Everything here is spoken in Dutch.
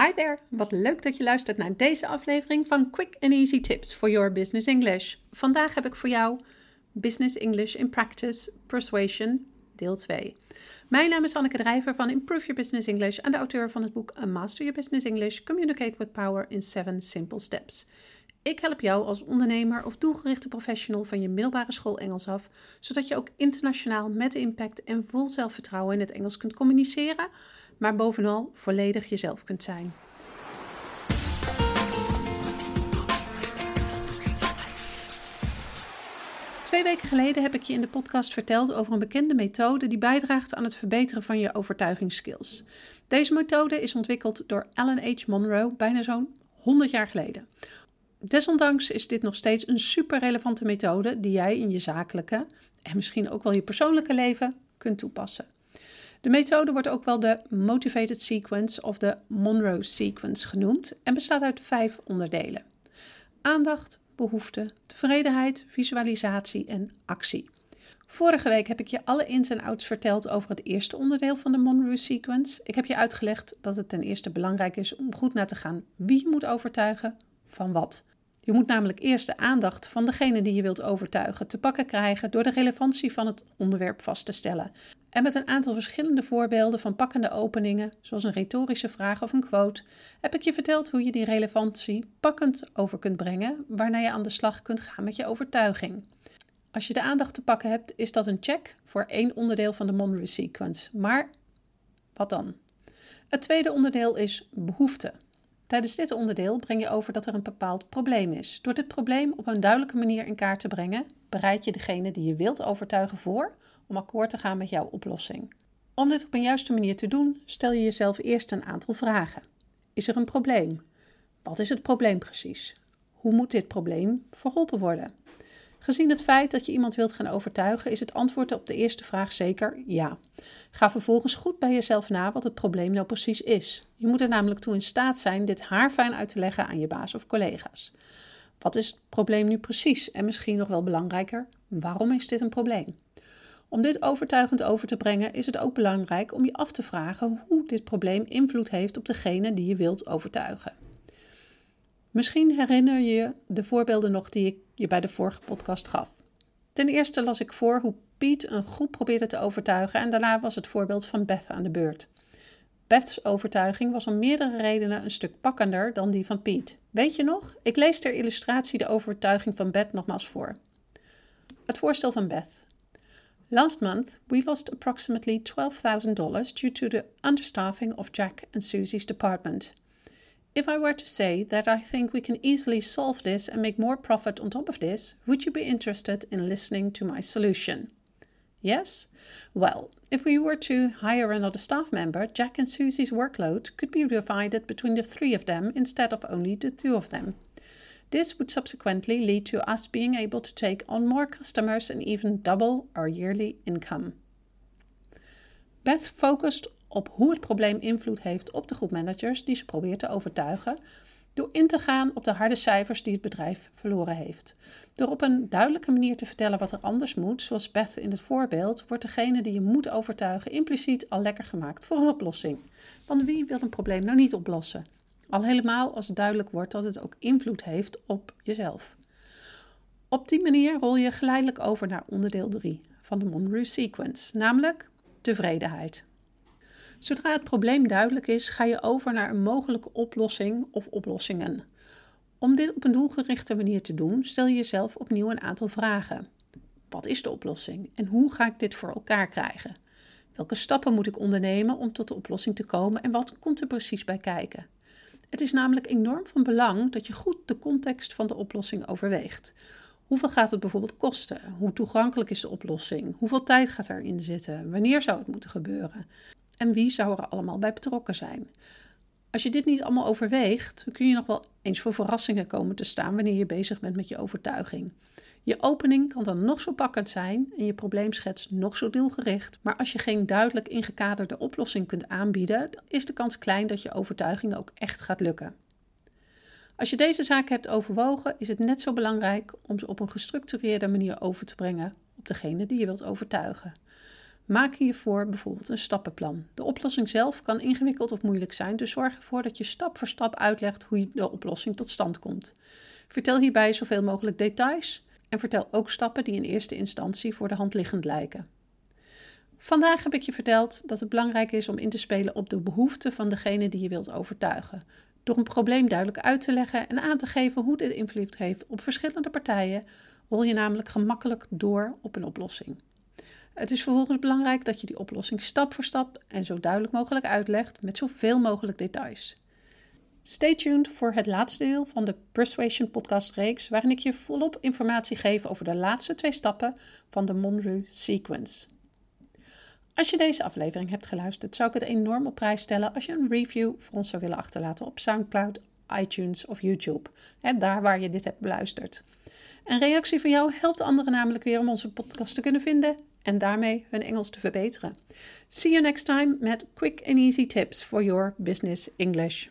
Hi there, wat leuk dat je luistert naar deze aflevering van Quick and Easy Tips for Your Business English. Vandaag heb ik voor jou Business English in Practice Persuasion, deel 2. Mijn naam is Anneke Drijver van Improve Your Business English en de auteur van het boek A Master Your Business English Communicate with Power in 7 Simple Steps. Ik help jou als ondernemer of doelgerichte professional van je middelbare school Engels af, zodat je ook internationaal met impact en vol zelfvertrouwen in het Engels kunt communiceren, maar bovenal volledig jezelf kunt zijn. Twee weken geleden heb ik je in de podcast verteld over een bekende methode die bijdraagt aan het verbeteren van je overtuigingsskills. Deze methode is ontwikkeld door Alan H. Monroe bijna zo'n 100 jaar geleden. Desondanks is dit nog steeds een super relevante methode die jij in je zakelijke en misschien ook wel je persoonlijke leven kunt toepassen. De methode wordt ook wel de Motivated Sequence of de Monroe Sequence genoemd en bestaat uit vijf onderdelen: aandacht, behoefte, tevredenheid, visualisatie en actie. Vorige week heb ik je alle ins en outs verteld over het eerste onderdeel van de Monroe Sequence. Ik heb je uitgelegd dat het ten eerste belangrijk is om goed na te gaan wie je moet overtuigen van wat. Je moet namelijk eerst de aandacht van degene die je wilt overtuigen te pakken krijgen door de relevantie van het onderwerp vast te stellen. En met een aantal verschillende voorbeelden van pakkende openingen, zoals een retorische vraag of een quote, heb ik je verteld hoe je die relevantie pakkend over kunt brengen, waarna je aan de slag kunt gaan met je overtuiging. Als je de aandacht te pakken hebt, is dat een check voor één onderdeel van de Monroe Sequence. Maar wat dan? Het tweede onderdeel is behoefte. Tijdens dit onderdeel breng je over dat er een bepaald probleem is. Door dit probleem op een duidelijke manier in kaart te brengen, bereid je degene die je wilt overtuigen voor om akkoord te gaan met jouw oplossing. Om dit op een juiste manier te doen, stel je jezelf eerst een aantal vragen. Is er een probleem? Wat is het probleem precies? Hoe moet dit probleem verholpen worden? Gezien het feit dat je iemand wilt gaan overtuigen, is het antwoord op de eerste vraag zeker ja. Ga vervolgens goed bij jezelf na wat het probleem nou precies is. Je moet er namelijk toe in staat zijn dit haarfijn uit te leggen aan je baas of collega's. Wat is het probleem nu precies? En misschien nog wel belangrijker, waarom is dit een probleem? Om dit overtuigend over te brengen, is het ook belangrijk om je af te vragen hoe dit probleem invloed heeft op degene die je wilt overtuigen. Misschien herinner je je de voorbeelden nog die ik je bij de vorige podcast gaf. Ten eerste las ik voor hoe Piet een groep probeerde te overtuigen en daarna was het voorbeeld van Beth aan de beurt. Beth's overtuiging was om meerdere redenen een stuk pakkender dan die van Piet. Weet je nog? Ik lees ter illustratie de overtuiging van Beth nogmaals voor. Het voorstel van Beth. Last month, we lost approximately $12,000 due to the understaffing of Jack and Susie's department. If I were to say that I think we can easily solve this and make more profit on top of this, would you be interested in listening to my solution? Yes? Well, if we were to hire another staff member, Jack and Susie's workload could be divided between the three of them instead of only the two of them. This would subsequently lead to us being able to take on more customers and even double our yearly income. Beth focused op hoe het probleem invloed heeft op de groep managers die ze probeert te overtuigen, door in te gaan op de harde cijfers die het bedrijf verloren heeft. Door op een duidelijke manier te vertellen wat er anders moet, zoals Beth in het voorbeeld, wordt degene die je moet overtuigen impliciet al lekker gemaakt voor een oplossing. Want wie wil een probleem nou niet oplossen? Al helemaal als het duidelijk wordt dat het ook invloed heeft op jezelf. Op die manier rol je geleidelijk over naar onderdeel 3 van de Monroe Sequence, namelijk tevredenheid. Zodra het probleem duidelijk is, ga je over naar een mogelijke oplossing of oplossingen. Om dit op een doelgerichte manier te doen, stel je jezelf opnieuw een aantal vragen. Wat is de oplossing en hoe ga ik dit voor elkaar krijgen? Welke stappen moet ik ondernemen om tot de oplossing te komen en wat komt er precies bij kijken? Het is namelijk enorm van belang dat je goed de context van de oplossing overweegt. Hoeveel gaat het bijvoorbeeld kosten? Hoe toegankelijk is de oplossing? Hoeveel tijd gaat erin zitten? Wanneer zou het moeten gebeuren? En wie zou er allemaal bij betrokken zijn. Als je dit niet allemaal overweegt, kun je nog wel eens voor verrassingen komen te staan wanneer je bezig bent met je overtuiging. Je opening kan dan nog zo pakkend zijn en je probleemschets nog zo doelgericht, maar als je geen duidelijk ingekaderde oplossing kunt aanbieden, is de kans klein dat je overtuiging ook echt gaat lukken. Als je deze zaken hebt overwogen, is het net zo belangrijk om ze op een gestructureerde manier over te brengen op degene die je wilt overtuigen. Maak hiervoor bijvoorbeeld een stappenplan. De oplossing zelf kan ingewikkeld of moeilijk zijn, dus zorg ervoor dat je stap voor stap uitlegt hoe de oplossing tot stand komt. Vertel hierbij zoveel mogelijk details en vertel ook stappen die in eerste instantie voor de hand liggend lijken. Vandaag heb ik je verteld dat het belangrijk is om in te spelen op de behoeften van degene die je wilt overtuigen. Door een probleem duidelijk uit te leggen en aan te geven hoe dit invloed heeft op verschillende partijen, rol je namelijk gemakkelijk door op een oplossing. Het is vervolgens belangrijk dat je die oplossing stap voor stap en zo duidelijk mogelijk uitlegt met zoveel mogelijk details. Stay tuned voor het laatste deel van de Persuasion podcast reeks, waarin ik je volop informatie geef over de laatste twee stappen van de Monroe Sequence. Als je deze aflevering hebt geluisterd, zou ik het enorm op prijs stellen als je een review voor ons zou willen achterlaten op SoundCloud, iTunes of YouTube. Daar waar je dit hebt beluisterd. Een reactie van jou helpt anderen namelijk weer om onze podcast te kunnen vinden en daarmee hun Engels te verbeteren. See you next time met quick and easy tips for your business English.